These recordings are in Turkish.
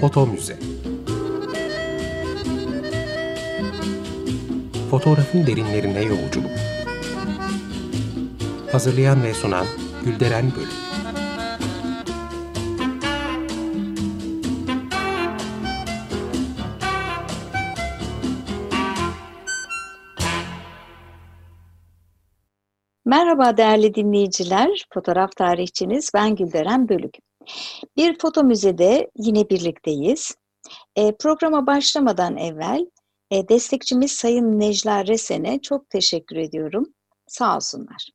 Foto Müze. Fotoğrafın derinlerine yolculuk. Hazırlayan ve sunan Gülderen Bölüm. Merhaba değerli dinleyiciler, fotoğraf tarihçiniz ben Gülderen Bölük. Bir foto müzede yine birlikteyiz. E, programa başlamadan evvel e, destekçimiz Sayın Necla Resen'e çok teşekkür ediyorum. Sağ olsunlar.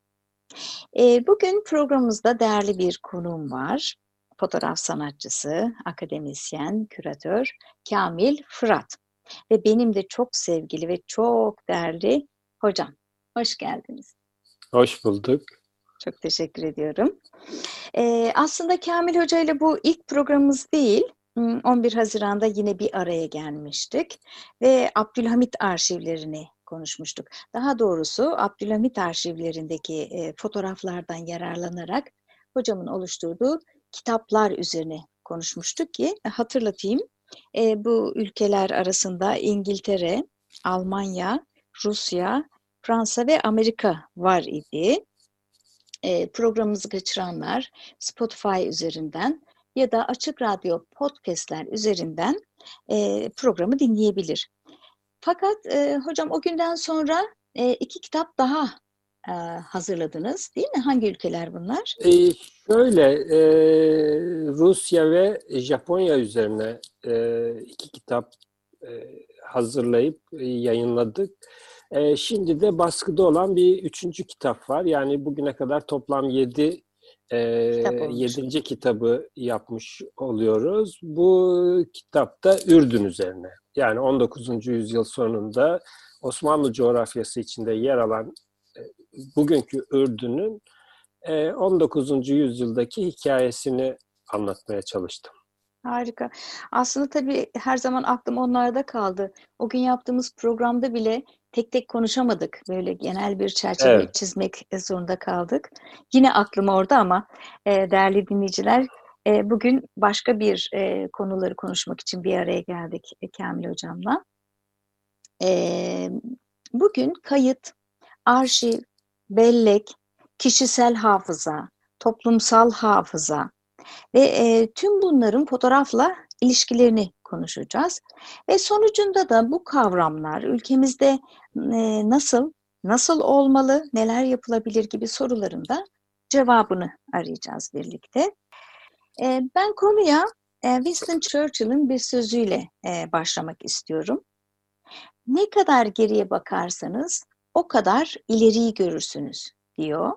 E, bugün programımızda değerli bir konuğum var. Fotoğraf sanatçısı, akademisyen, küratör Kamil Fırat. Ve benim de çok sevgili ve çok değerli hocam. Hoş geldiniz. Hoş bulduk. Çok teşekkür ediyorum. Ee, aslında Kamil Hoca ile bu ilk programımız değil. 11 hmm, Haziran'da yine bir araya gelmiştik ve Abdülhamit arşivlerini konuşmuştuk. Daha doğrusu Abdülhamit arşivlerindeki e, fotoğraflardan yararlanarak hocamın oluşturduğu kitaplar üzerine konuşmuştuk ki hatırlatayım. E, bu ülkeler arasında İngiltere, Almanya, Rusya, Fransa ve Amerika var idi. E, programımızı kaçıranlar Spotify üzerinden ya da Açık Radyo podcastler üzerinden e, programı dinleyebilir. Fakat e, hocam o günden sonra iki kitap daha hazırladınız değil mi? Hangi ülkeler bunlar? Şöyle Rusya ve Japonya üzerine iki kitap hazırlayıp yayınladık. E, şimdi de baskıda olan bir üçüncü kitap var. Yani bugüne kadar toplam yedi e, yedinci kitabı yapmış oluyoruz. Bu kitapta Ürdün üzerine. Yani 19. yüzyıl sonunda Osmanlı coğrafyası içinde yer alan e, bugünkü Ürdün'ün e, 19. yüzyıldaki hikayesini anlatmaya çalıştım. Harika. Aslında tabii her zaman aklım onlarda kaldı. O gün yaptığımız programda bile tek tek konuşamadık. Böyle genel bir çerçeve evet. çizmek zorunda kaldık. Yine aklım orada ama e, değerli dinleyiciler e, bugün başka bir e, konuları konuşmak için bir araya geldik e, Kamil Hocam'la. E, bugün kayıt, arşiv, bellek, kişisel hafıza, toplumsal hafıza ve e, tüm bunların fotoğrafla ilişkilerini konuşacağız. Ve sonucunda da bu kavramlar ülkemizde e, nasıl, nasıl olmalı, neler yapılabilir gibi soruların da cevabını arayacağız birlikte. E, ben konuya e, Winston Churchill'ın bir sözüyle e, başlamak istiyorum. Ne kadar geriye bakarsanız o kadar ileriyi görürsünüz diyor.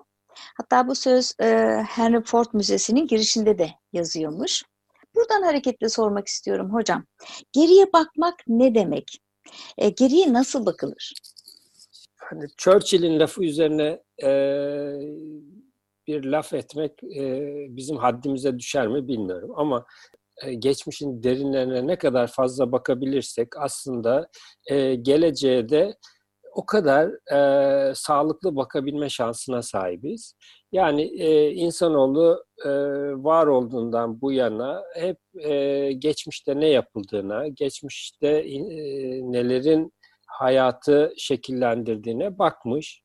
Hatta bu söz e, Henry Ford Müzesi'nin girişinde de yazıyormuş. Buradan hareketle sormak istiyorum hocam. Geriye bakmak ne demek? E, geriye nasıl bakılır? Hani Churchill'in lafı üzerine e, bir laf etmek e, bizim haddimize düşer mi bilmiyorum ama e, geçmişin derinlerine ne kadar fazla bakabilirsek aslında e, geleceğe de o kadar e, sağlıklı bakabilme şansına sahibiz. Yani e, insanoğlu e, var olduğundan bu yana hep e, geçmişte ne yapıldığına, geçmişte e, nelerin hayatı şekillendirdiğine bakmış.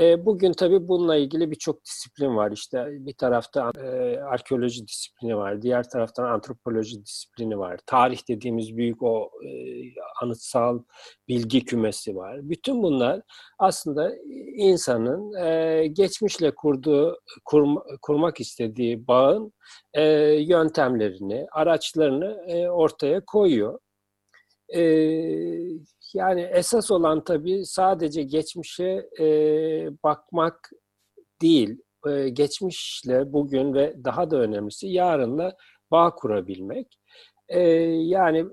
E, bugün tabii bununla ilgili birçok disiplin var. İşte bir tarafta e, arkeoloji disiplini var, diğer taraftan antropoloji disiplini var. Tarih dediğimiz büyük o e, anıtsal bilgi kümesi var. Bütün bunlar aslında insanın e, geçmişle kurduğu, kur, kurmak istediği bağın e, yöntemlerini, araçlarını e, ortaya koyuyor. E, yani esas olan tabii sadece geçmişe e, bakmak değil, e, geçmişle bugün ve daha da önemlisi yarınla bağ kurabilmek. E, yani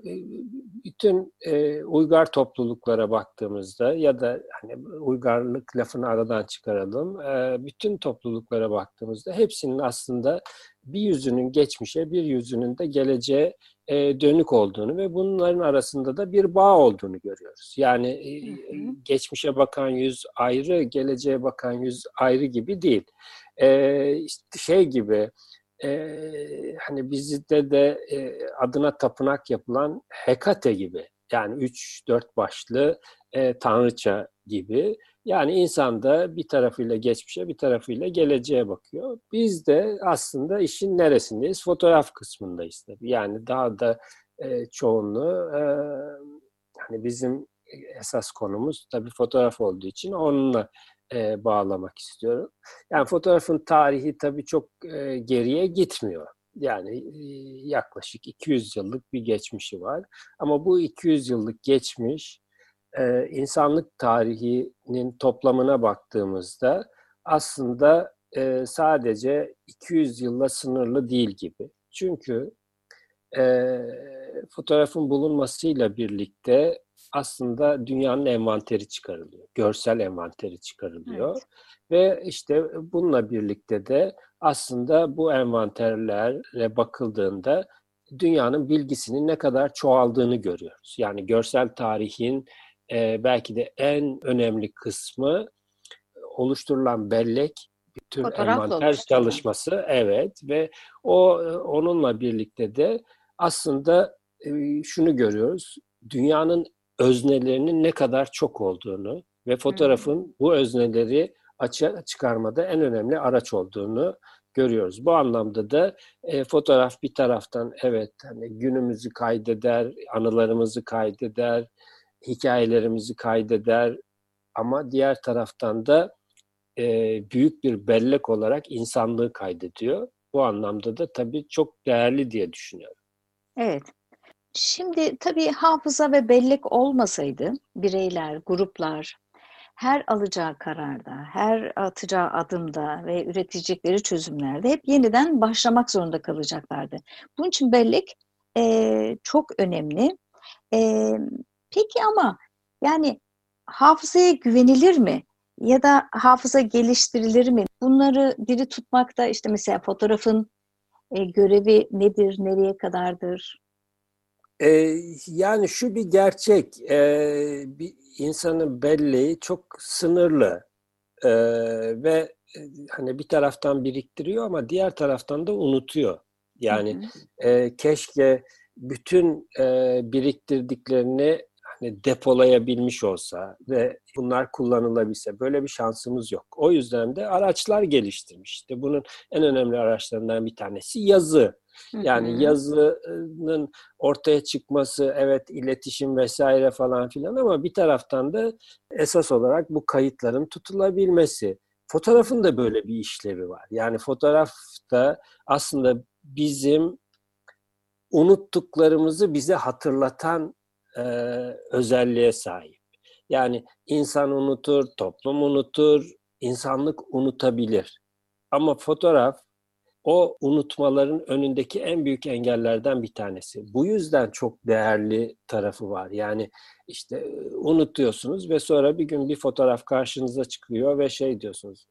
bütün e, uygar topluluklara baktığımızda ya da hani uygarlık lafını aradan çıkaralım, e, bütün topluluklara baktığımızda hepsinin aslında bir yüzünün geçmişe, bir yüzünün de geleceğe e, dönük olduğunu ve bunların arasında da bir bağ olduğunu görüyoruz. Yani e, geçmişe bakan yüz ayrı, geleceğe bakan yüz ayrı gibi değil. E, işte şey gibi e, hani bizde de e, adına tapınak yapılan Hekate gibi yani üç dört başlı e, tanrıça gibi. Yani insan da bir tarafıyla geçmişe bir tarafıyla geleceğe bakıyor. Biz de aslında işin neresindeyiz? Fotoğraf kısmındayız tabii. Yani daha da e, çoğunluğu e, hani bizim esas konumuz tabii fotoğraf olduğu için onunla e, bağlamak istiyorum. Yani fotoğrafın tarihi tabii çok e, geriye gitmiyor. Yani e, yaklaşık 200 yıllık bir geçmişi var. Ama bu 200 yıllık geçmiş e, insanlık tarihinin toplamına baktığımızda aslında e, sadece 200 yılla sınırlı değil gibi. Çünkü e, fotoğrafın bulunmasıyla birlikte aslında dünyanın envanteri çıkarılıyor. Görsel envanteri çıkarılıyor. Evet. Ve işte bununla birlikte de aslında bu envanterlere bakıldığında dünyanın bilgisinin ne kadar çoğaldığını görüyoruz. Yani görsel tarihin e, belki de en önemli kısmı oluşturulan bellek bir tür envanter çalışması evet ve o onunla birlikte de aslında e, şunu görüyoruz. Dünyanın öznelerinin ne kadar çok olduğunu ve fotoğrafın hmm. bu özneleri açığa çıkarmada en önemli araç olduğunu görüyoruz. Bu anlamda da e, fotoğraf bir taraftan evet hani günümüzü kaydeder, anılarımızı kaydeder, hikayelerimizi kaydeder ama diğer taraftan da e, büyük bir bellek olarak insanlığı kaydediyor. Bu anlamda da tabii çok değerli diye düşünüyorum. Evet. Şimdi tabii hafıza ve bellek olmasaydı bireyler, gruplar her alacağı kararda, her atacağı adımda ve üretecekleri çözümlerde hep yeniden başlamak zorunda kalacaklardı. Bunun için bellek e, çok önemli. E, peki ama yani hafızaya güvenilir mi? Ya da hafıza geliştirilir mi? Bunları diri tutmakta işte mesela fotoğrafın e, görevi nedir, nereye kadardır? Ee, yani şu bir gerçek, ee, bir insanın belleği çok sınırlı ee, ve e, hani bir taraftan biriktiriyor ama diğer taraftan da unutuyor. Yani hı hı. E, keşke bütün e, biriktirdiklerini depolayabilmiş olsa ve bunlar kullanılabilse böyle bir şansımız yok. O yüzden de araçlar geliştirmiş. İşte bunun en önemli araçlarından bir tanesi yazı. Yani yazının ortaya çıkması, evet iletişim vesaire falan filan ama bir taraftan da esas olarak bu kayıtların tutulabilmesi. Fotoğrafın da böyle bir işlevi var. Yani fotoğrafta aslında bizim unuttuklarımızı bize hatırlatan e, özelliğe sahip. Yani insan unutur, toplum unutur, insanlık unutabilir. Ama fotoğraf o unutmaların önündeki en büyük engellerden bir tanesi. Bu yüzden çok değerli tarafı var. Yani işte unutuyorsunuz ve sonra bir gün bir fotoğraf karşınıza çıkıyor ve şey diyorsunuz.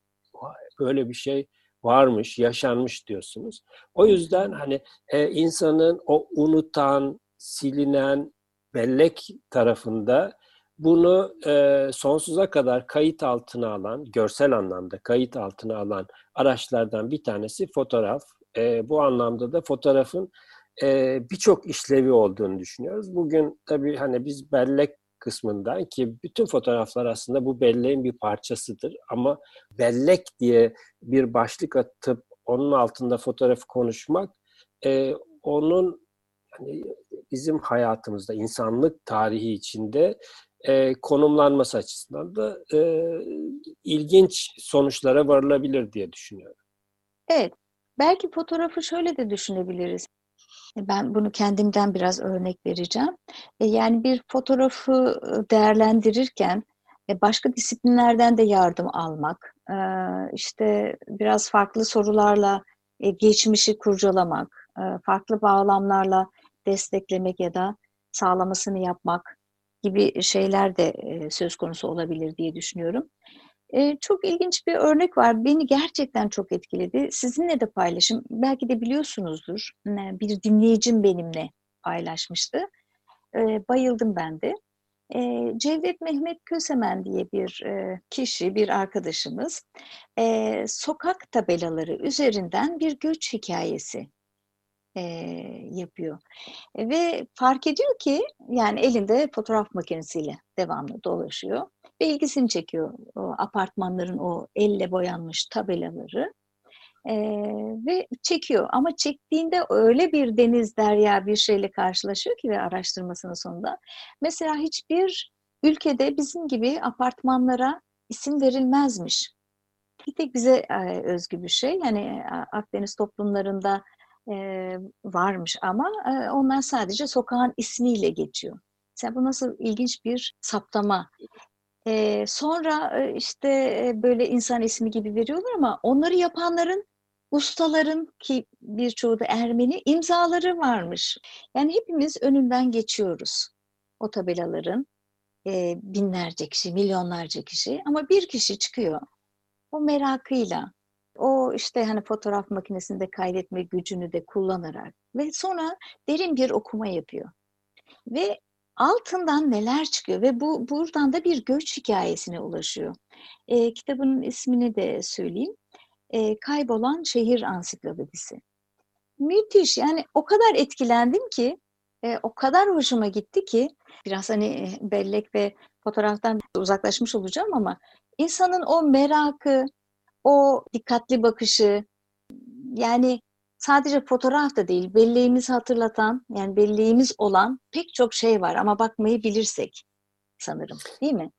Böyle bir şey varmış, yaşanmış diyorsunuz. O yüzden hani e, insanın o unutan, silinen bellek tarafında bunu e, sonsuza kadar kayıt altına alan, görsel anlamda kayıt altına alan araçlardan bir tanesi fotoğraf. E, bu anlamda da fotoğrafın e, birçok işlevi olduğunu düşünüyoruz. Bugün tabii hani biz bellek kısmından ki bütün fotoğraflar aslında bu belleğin bir parçasıdır ama bellek diye bir başlık atıp onun altında fotoğrafı konuşmak e, onun hani bizim hayatımızda insanlık tarihi içinde e, konumlanması açısından da e, ilginç sonuçlara varılabilir diye düşünüyorum. Evet. Belki fotoğrafı şöyle de düşünebiliriz. Ben bunu kendimden biraz örnek vereceğim. E, yani bir fotoğrafı değerlendirirken e, başka disiplinlerden de yardım almak, e, işte biraz farklı sorularla geçmişi kurcalamak, farklı bağlamlarla desteklemek ya da sağlamasını yapmak gibi şeyler de söz konusu olabilir diye düşünüyorum. Çok ilginç bir örnek var. Beni gerçekten çok etkiledi. Sizinle de paylaşım. Belki de biliyorsunuzdur. Bir dinleyicim benimle paylaşmıştı. Bayıldım ben de. E, Cevdet Mehmet Kösemen diye bir e, kişi, bir arkadaşımız e, sokak tabelaları üzerinden bir göç hikayesi e, yapıyor. E, ve fark ediyor ki yani elinde fotoğraf makinesiyle devamlı dolaşıyor ve ilgisini çekiyor o apartmanların o elle boyanmış tabelaları. E, ve çekiyor ama çektiğinde öyle bir deniz derya bir şeyle karşılaşıyor ki ve araştırmasının sonunda mesela hiçbir ülkede bizim gibi apartmanlara isim verilmezmiş. Bir tek bize e, özgü bir şey. Yani Akdeniz toplumlarında e, varmış ama e, onlar sadece sokağın ismiyle geçiyor. Mesela bu nasıl ilginç bir saptama. E, sonra e, işte e, böyle insan ismi gibi veriyorlar ama onları yapanların ustaların ki birçoğu da Ermeni imzaları varmış. Yani hepimiz önünden geçiyoruz o tabelaların e, binlerce kişi, milyonlarca kişi ama bir kişi çıkıyor o merakıyla o işte hani fotoğraf makinesinde kaydetme gücünü de kullanarak ve sonra derin bir okuma yapıyor. Ve altından neler çıkıyor ve bu buradan da bir göç hikayesine ulaşıyor. E, kitabın ismini de söyleyeyim. E, Kaybolan Şehir Ansiklopedisi. Müthiş yani o kadar etkilendim ki e, o kadar hoşuma gitti ki biraz hani bellek ve fotoğraftan uzaklaşmış olacağım ama insanın o merakı, o dikkatli bakışı yani sadece fotoğraf da değil belleğimizi hatırlatan yani belleğimiz olan pek çok şey var ama bakmayı bilirsek sanırım değil mi?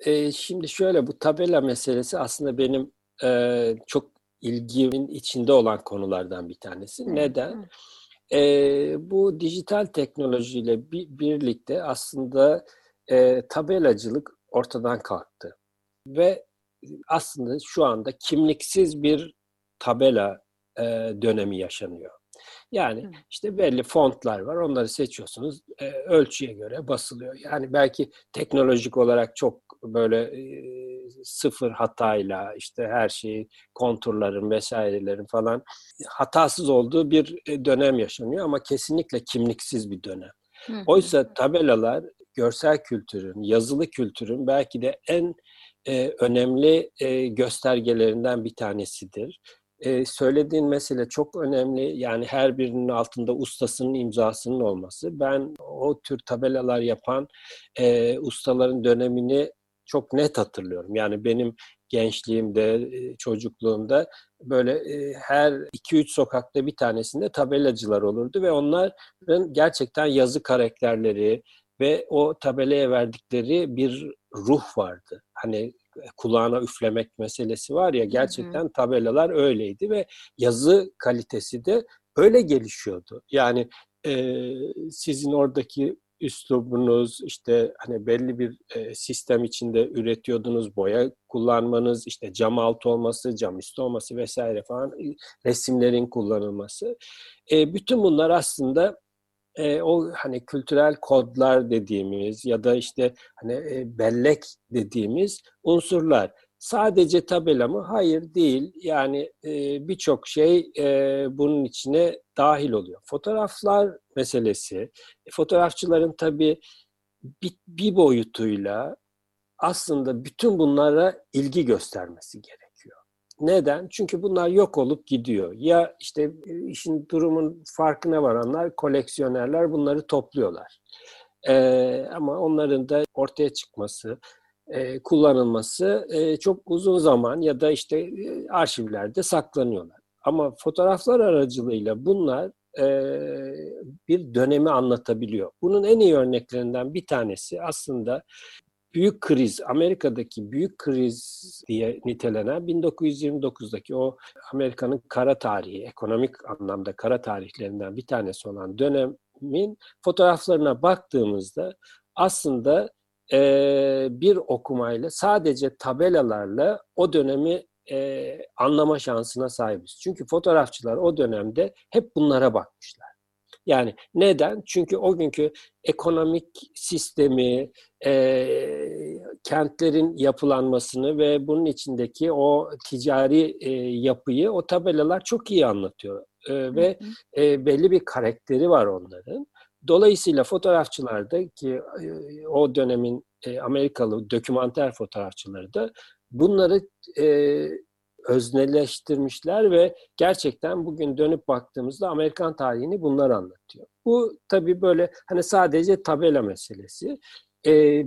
E, şimdi şöyle bu tabela meselesi aslında benim e, çok ilgimin içinde olan konulardan bir tanesi. Evet. Neden? Evet. E, bu dijital teknolojiyle bir, birlikte aslında e, tabelacılık ortadan kalktı. Ve aslında şu anda kimliksiz bir tabela e, dönemi yaşanıyor. Yani işte belli fontlar var, onları seçiyorsunuz, e, ölçüye göre basılıyor. Yani belki teknolojik olarak çok böyle e, sıfır hatayla işte her şeyi konturların vesairelerin falan hatasız olduğu bir e, dönem yaşanıyor ama kesinlikle kimliksiz bir dönem. Oysa tabelalar görsel kültürün, yazılı kültürün belki de en e, önemli e, göstergelerinden bir tanesidir. E, söylediğin mesele çok önemli. Yani her birinin altında ustasının imzasının olması. Ben o tür tabelalar yapan e, ustaların dönemini çok net hatırlıyorum. Yani benim gençliğimde, çocukluğumda böyle her 2-3 sokakta bir tanesinde tabelacılar olurdu ve onların gerçekten yazı karakterleri, ve o tabelaya verdikleri bir ruh vardı. Hani e, kulağına üflemek meselesi var ya gerçekten tabelalar öyleydi ve yazı kalitesi de öyle gelişiyordu. Yani e, sizin oradaki üslubunuz işte hani belli bir e, sistem içinde üretiyordunuz boya kullanmanız işte cam altı olması cam üstü olması vesaire falan resimlerin kullanılması e, bütün bunlar aslında e, o hani kültürel kodlar dediğimiz ya da işte hani e, bellek dediğimiz unsurlar. Sadece tabela mı? Hayır değil. Yani e, birçok şey e, bunun içine dahil oluyor. Fotoğraflar meselesi, e, fotoğrafçıların tabii bir, bir boyutuyla aslında bütün bunlara ilgi göstermesi gerek. Neden? Çünkü bunlar yok olup gidiyor. Ya işte e, işin durumun farkına varanlar, koleksiyonerler bunları topluyorlar. Ee, ama onların da ortaya çıkması, e, kullanılması e, çok uzun zaman ya da işte e, arşivlerde saklanıyorlar. Ama fotoğraflar aracılığıyla bunlar e, bir dönemi anlatabiliyor. Bunun en iyi örneklerinden bir tanesi aslında büyük kriz, Amerika'daki büyük kriz diye nitelenen 1929'daki o Amerika'nın kara tarihi, ekonomik anlamda kara tarihlerinden bir tanesi olan dönemin fotoğraflarına baktığımızda aslında e, bir okumayla sadece tabelalarla o dönemi e, anlama şansına sahibiz. Çünkü fotoğrafçılar o dönemde hep bunlara bakmışlar. Yani neden? Çünkü o günkü ekonomik sistemi, e, kentlerin yapılanmasını ve bunun içindeki o ticari e, yapıyı o tabelalar çok iyi anlatıyor. E, ve e, belli bir karakteri var onların. Dolayısıyla fotoğrafçılar da ki e, o dönemin e, Amerikalı dokümanter fotoğrafçıları da bunları e, özneleştirmişler ve gerçekten bugün dönüp baktığımızda Amerikan tarihini bunlar anlatıyor. Bu tabii böyle hani sadece tabela meselesi. E,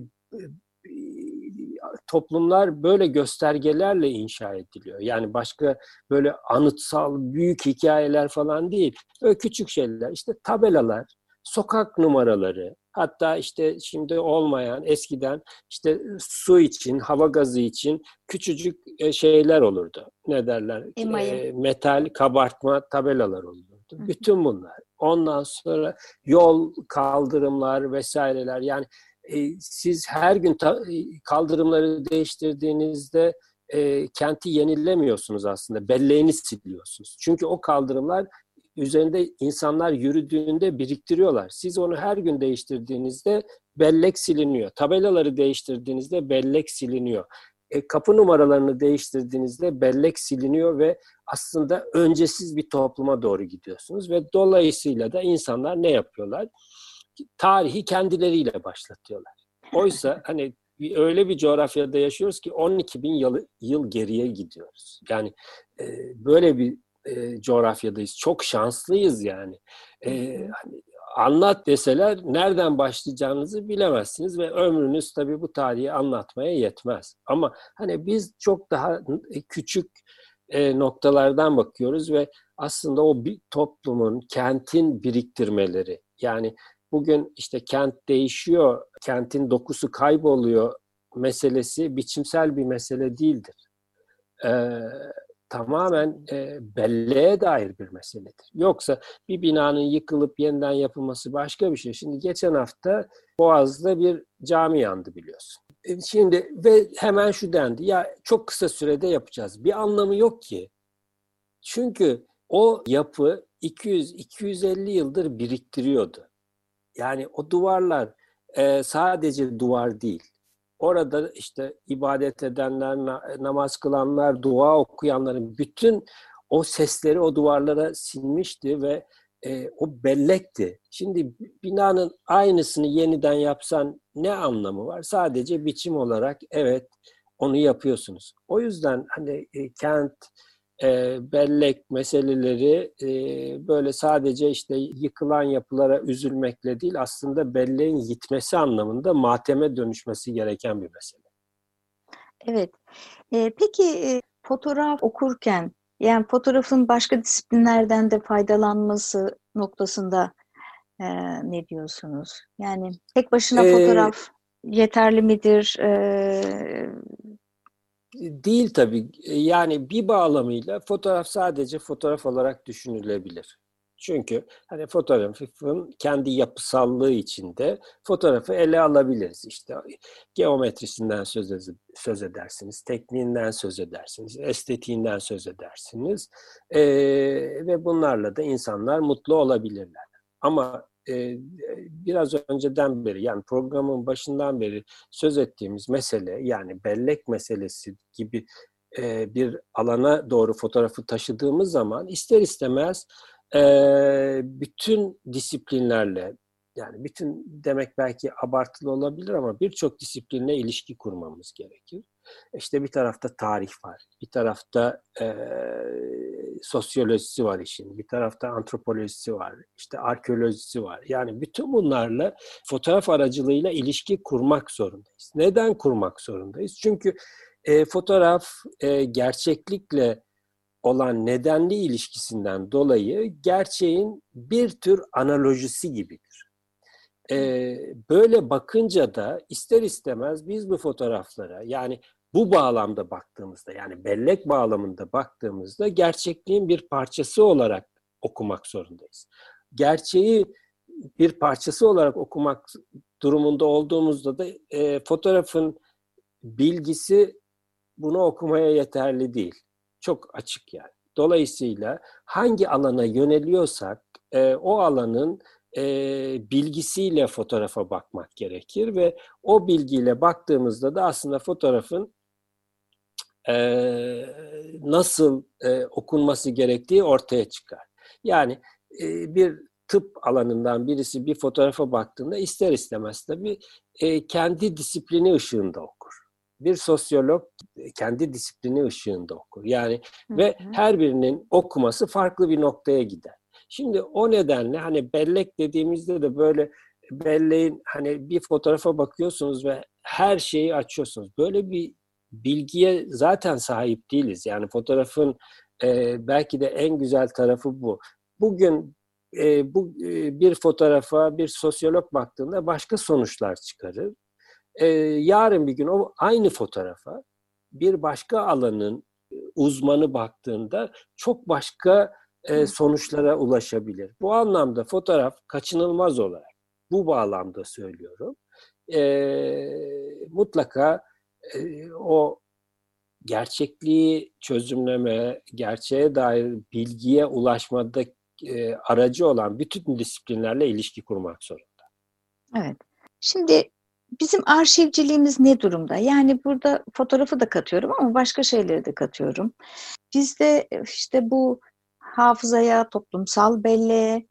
toplumlar böyle göstergelerle inşa ediliyor. Yani başka böyle anıtsal büyük hikayeler falan değil. Böyle küçük şeyler. İşte tabelalar, sokak numaraları, hatta işte şimdi olmayan eskiden işte su için, hava gazı için küçücük e, şeyler olurdu. Ne derler? E, metal kabartma tabelalar olurdu. Bütün bunlar. Ondan sonra yol, kaldırımlar vesaireler yani e, siz her gün ta, e, kaldırımları değiştirdiğinizde e, kenti yenilemiyorsunuz aslında. Belleğini siliyorsunuz. Çünkü o kaldırımlar üzerinde insanlar yürüdüğünde biriktiriyorlar. Siz onu her gün değiştirdiğinizde bellek siliniyor. Tabelaları değiştirdiğinizde bellek siliniyor. E, kapı numaralarını değiştirdiğinizde bellek siliniyor ve aslında öncesiz bir topluma doğru gidiyorsunuz ve dolayısıyla da insanlar ne yapıyorlar? Tarihi kendileriyle başlatıyorlar. Oysa hani öyle bir coğrafyada yaşıyoruz ki 12 bin yıl, yıl geriye gidiyoruz. Yani e, böyle bir e, coğrafyadayız. Çok şanslıyız yani. E, hani anlat deseler nereden başlayacağınızı bilemezsiniz ve ömrünüz tabii bu tarihi anlatmaya yetmez. Ama hani biz çok daha küçük e, noktalardan bakıyoruz ve aslında o bir toplumun, kentin biriktirmeleri yani bugün işte kent değişiyor, kentin dokusu kayboluyor meselesi biçimsel bir mesele değildir. Ee, tamamen e, belleğe dair bir meseledir. Yoksa bir binanın yıkılıp yeniden yapılması başka bir şey. Şimdi geçen hafta Boğaz'da bir cami yandı biliyorsun. E, şimdi ve hemen şu dendi. Ya çok kısa sürede yapacağız. Bir anlamı yok ki. Çünkü o yapı 200-250 yıldır biriktiriyordu. Yani o duvarlar e, sadece duvar değil orada işte ibadet edenler, namaz kılanlar, dua okuyanların bütün o sesleri o duvarlara sinmişti ve e, o bellekti. Şimdi binanın aynısını yeniden yapsan ne anlamı var? Sadece biçim olarak evet onu yapıyorsunuz. O yüzden hani e, kent, e, bellek meseleleri e, böyle sadece işte yıkılan yapılara üzülmekle değil aslında belleğin yitmesi anlamında mateme dönüşmesi gereken bir mesele. Evet. E, peki e, fotoğraf okurken yani fotoğrafın başka disiplinlerden de faydalanması noktasında e, ne diyorsunuz? Yani tek başına ee, fotoğraf yeterli midir? E, Değil tabii. Yani bir bağlamıyla fotoğraf sadece fotoğraf olarak düşünülebilir. Çünkü hani fotoğrafın kendi yapısallığı içinde fotoğrafı ele alabiliriz. İşte geometrisinden söz, söz edersiniz, tekniğinden söz edersiniz, estetiğinden söz edersiniz ee, ve bunlarla da insanlar mutlu olabilirler. Ama e, biraz önceden beri yani programın başından beri söz ettiğimiz mesele yani bellek meselesi gibi e, bir alana doğru fotoğrafı taşıdığımız zaman ister istemez e, bütün disiplinlerle yani bütün demek belki abartılı olabilir ama birçok disiplinle ilişki kurmamız gerekir. İşte bir tarafta tarih var, bir tarafta e, sosyolojisi var işin, bir tarafta antropolojisi var, işte arkeolojisi var. Yani bütün bunlarla fotoğraf aracılığıyla ilişki kurmak zorundayız. Neden kurmak zorundayız? Çünkü e, fotoğraf e, gerçeklikle olan nedenli ilişkisinden dolayı gerçeğin bir tür analojisi gibidir. Ee, böyle bakınca da ister istemez biz bu fotoğraflara yani bu bağlamda baktığımızda yani bellek bağlamında baktığımızda gerçekliğin bir parçası olarak okumak zorundayız. Gerçeği bir parçası olarak okumak durumunda olduğumuzda da e, fotoğrafın bilgisi bunu okumaya yeterli değil. Çok açık yani. Dolayısıyla hangi alana yöneliyorsak e, o alanın e, bilgisiyle fotoğrafa bakmak gerekir ve o bilgiyle baktığımızda da aslında fotoğrafın e, nasıl e, okunması gerektiği ortaya çıkar. Yani e, bir tıp alanından birisi bir fotoğrafa baktığında ister istemez tabii e, kendi disiplini ışığında okur. Bir sosyolog kendi disiplini ışığında okur. Yani hı ve her birinin okuması farklı bir noktaya gider. Şimdi o nedenle hani bellek dediğimizde de böyle belleğin hani bir fotoğrafa bakıyorsunuz ve her şeyi açıyorsunuz. Böyle bir bilgiye zaten sahip değiliz. Yani fotoğrafın e, belki de en güzel tarafı bu. Bugün e, bu e, bir fotoğrafa bir sosyolog baktığında başka sonuçlar çıkarır. E, yarın bir gün o aynı fotoğrafa bir başka alanın e, uzmanı baktığında çok başka e, sonuçlara ulaşabilir. Bu anlamda fotoğraf kaçınılmaz olarak bu bağlamda söylüyorum. E, mutlaka o gerçekliği çözümleme, gerçeğe dair bilgiye ulaşmada e, aracı olan bütün disiplinlerle ilişki kurmak zorunda. Evet. Şimdi bizim arşivciliğimiz ne durumda? Yani burada fotoğrafı da katıyorum ama başka şeyleri de katıyorum. Bizde işte bu hafızaya, toplumsal belleğe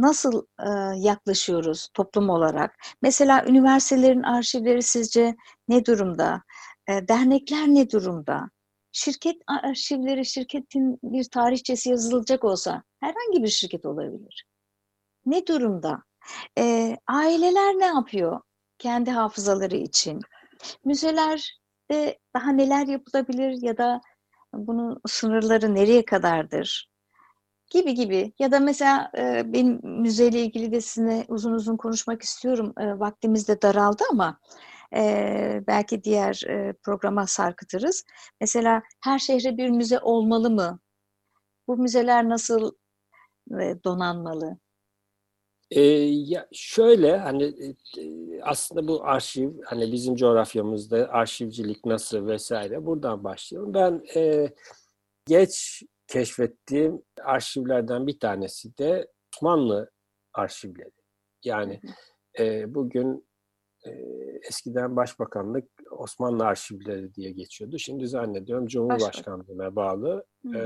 nasıl e, yaklaşıyoruz toplum olarak? Mesela üniversitelerin arşivleri sizce ne durumda? E, dernekler ne durumda? Şirket arşivleri, şirketin bir tarihçesi yazılacak olsa herhangi bir şirket olabilir. Ne durumda? E, aileler ne yapıyor kendi hafızaları için? Müzelerde daha neler yapılabilir ya da bunun sınırları nereye kadardır? Gibi gibi. Ya da mesela e, benim müzeyle ilgili de sizinle uzun uzun konuşmak istiyorum. E, vaktimiz de daraldı ama e, belki diğer e, programa sarkıtırız. Mesela her şehre bir müze olmalı mı? Bu müzeler nasıl e, donanmalı? E, ya şöyle hani e, aslında bu arşiv hani bizim coğrafyamızda arşivcilik nasıl vesaire buradan başlayalım. Ben e, geç keşfettiğim arşivlerden bir tanesi de Osmanlı arşivleri. Yani e, bugün e, eskiden Başbakanlık Osmanlı arşivleri diye geçiyordu. Şimdi zannediyorum Cumhurbaşkanlığına bağlı e,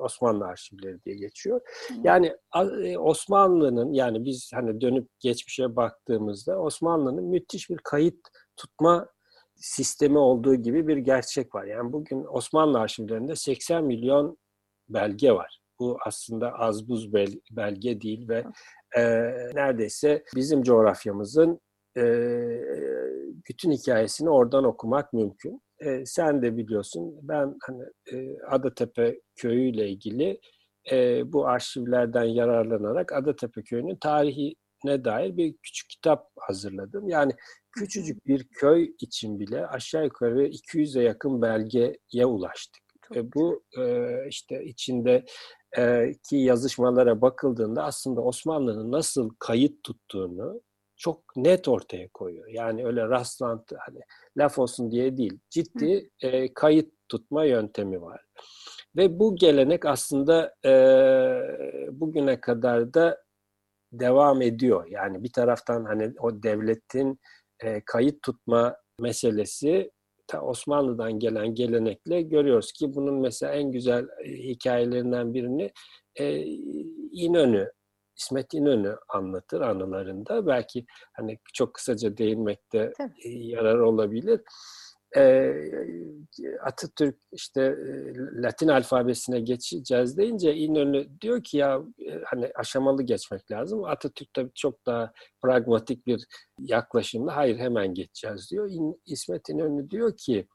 Osmanlı arşivleri diye geçiyor. Yani e, Osmanlı'nın yani biz hani dönüp geçmişe baktığımızda Osmanlı'nın müthiş bir kayıt tutma sistemi olduğu gibi bir gerçek var. Yani bugün Osmanlı arşivlerinde 80 milyon belge var. Bu aslında az buz belge değil ve e, neredeyse bizim coğrafyamızın e, bütün hikayesini oradan okumak mümkün. E, sen de biliyorsun ben hani e, Adatepe köyü ile ilgili e, bu arşivlerden yararlanarak Adatepe köyünün tarihine dair bir küçük kitap hazırladım. Yani küçücük bir köy için bile aşağı yukarı 200'e yakın belgeye ulaştık. E, bu e, işte içinde e, ki yazışmalara bakıldığında aslında Osmanlı'nın nasıl kayıt tuttuğunu çok net ortaya koyuyor. Yani öyle rastlantı hani laf olsun diye değil. Ciddi e, kayıt tutma yöntemi var. Ve bu gelenek aslında e, bugüne kadar da devam ediyor. Yani bir taraftan hani o devletin e, kayıt tutma meselesi Osmanlı'dan gelen gelenekle görüyoruz ki bunun mesela en güzel e, hikayelerinden birini e, İnönü İsmet İnönü anlatır anılarında. Belki hani çok kısaca değinmekte Tabii. yarar olabilir. E, Atatürk işte Latin alfabesine geçeceğiz deyince İnönü diyor ki ya hani aşamalı geçmek lazım. Atatürk tabii çok daha pragmatik bir yaklaşımla hayır hemen geçeceğiz diyor. İsmet İnönü diyor ki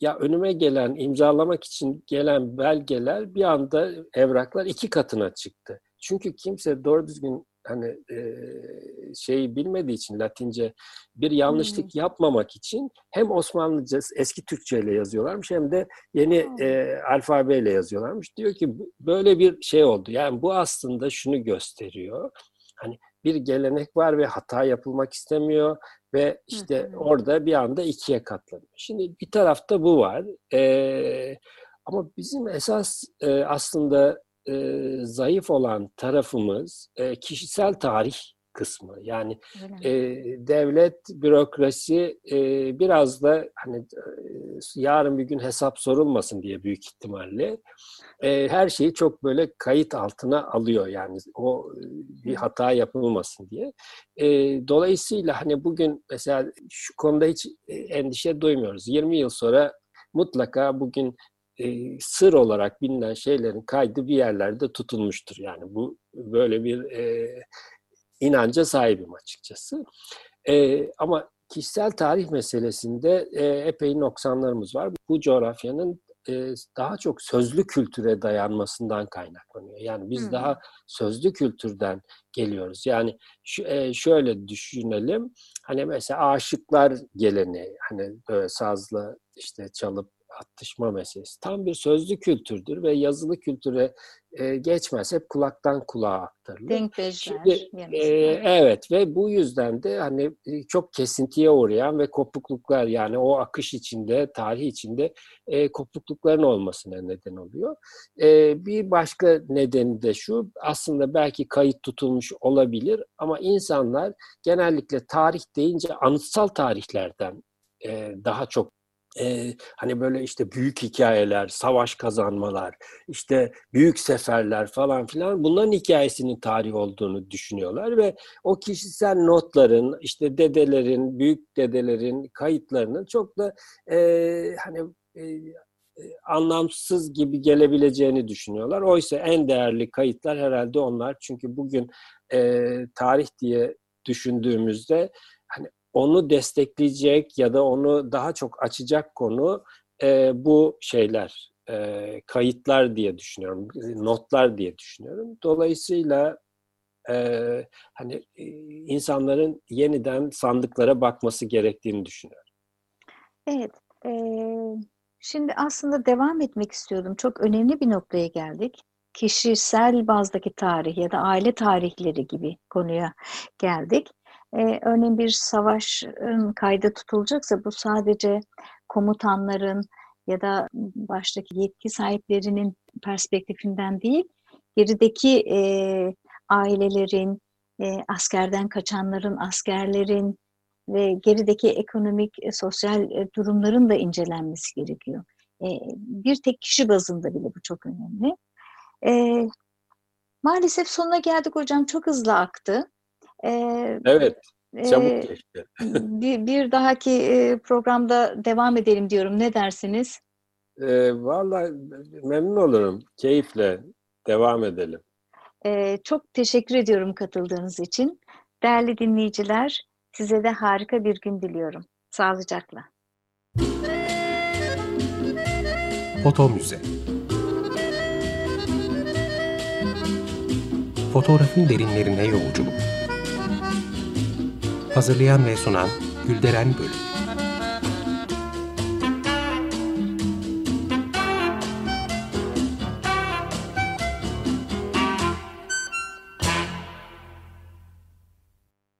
ya önüme gelen imzalamak için gelen belgeler bir anda evraklar iki katına çıktı. Çünkü kimse doğru düzgün hani e, şeyi bilmediği için Latince bir yanlışlık hmm. yapmamak için hem Osmanlıca eski Türkçe ile yazıyorlarmış hem de yeni hmm. e, alfabeyle yazıyorlarmış. Diyor ki böyle bir şey oldu. Yani bu aslında şunu gösteriyor. Hani bir gelenek var ve hata yapılmak istemiyor ve işte hmm. orada bir anda ikiye katlanıyor. Şimdi bir tarafta bu var. E, ama bizim esas e, aslında e, zayıf olan tarafımız e, kişisel tarih kısmı. Yani e, devlet, bürokrasi e, biraz da hani e, yarın bir gün hesap sorulmasın diye büyük ihtimalle e, her şeyi çok böyle kayıt altına alıyor. Yani o bir hata yapılmasın diye. E, dolayısıyla hani bugün mesela şu konuda hiç endişe duymuyoruz. 20 yıl sonra mutlaka bugün e, sır olarak bilinen şeylerin kaydı bir yerlerde tutulmuştur. Yani bu böyle bir e, inanca sahibim açıkçası. E, ama kişisel tarih meselesinde e, epey noksanlarımız var. Bu coğrafyanın e, daha çok sözlü kültüre dayanmasından kaynaklanıyor. Yani biz hmm. daha sözlü kültürden geliyoruz. Yani şu, e, şöyle düşünelim. Hani mesela aşıklar geleneği, hani böyle sazla işte çalıp atışma meselesi. Tam bir sözlü kültürdür ve yazılı kültüre e, geçmez. Hep kulaktan kulağa aktarılır. Denkleşler. e, evet ve bu yüzden de hani e, çok kesintiye uğrayan ve kopukluklar yani o akış içinde, tarih içinde e, kopuklukların olmasına neden oluyor. E, bir başka nedeni de şu, aslında belki kayıt tutulmuş olabilir ama insanlar genellikle tarih deyince anıtsal tarihlerden e, daha çok e, hani böyle işte büyük hikayeler, savaş kazanmalar, işte büyük seferler falan filan bunların hikayesinin tarih olduğunu düşünüyorlar ve o kişisel notların, işte dedelerin, büyük dedelerin kayıtlarının çok da e, hani e, anlamsız gibi gelebileceğini düşünüyorlar. Oysa en değerli kayıtlar herhalde onlar. Çünkü bugün e, tarih diye düşündüğümüzde hani onu destekleyecek ya da onu daha çok açacak konu e, bu şeyler, e, kayıtlar diye düşünüyorum, notlar diye düşünüyorum. Dolayısıyla e, hani e, insanların yeniden sandıklara bakması gerektiğini düşünüyorum. Evet. E, şimdi aslında devam etmek istiyordum. Çok önemli bir noktaya geldik. Kişisel bazdaki tarih ya da aile tarihleri gibi konuya geldik. Ee, örneğin bir savaşın kayda tutulacaksa bu sadece komutanların ya da baştaki yetki sahiplerinin perspektifinden değil, gerideki e, ailelerin, e, askerden kaçanların, askerlerin ve gerideki ekonomik, e, sosyal e, durumların da incelenmesi gerekiyor. E, bir tek kişi bazında bile bu çok önemli. E, maalesef sonuna geldik hocam, çok hızlı aktı. Ee, evet. Çabuk geçti. bir, bir dahaki programda devam edelim diyorum. Ne dersiniz? E, Valla memnun olurum. Keyifle devam edelim. E, çok teşekkür ediyorum katıldığınız için. Değerli dinleyiciler, size de harika bir gün diliyorum. Sağlıcakla. Foto Müze Fotoğrafın derinlerine yolculuk Hazırlayan ve sunan Gülderen Bölüm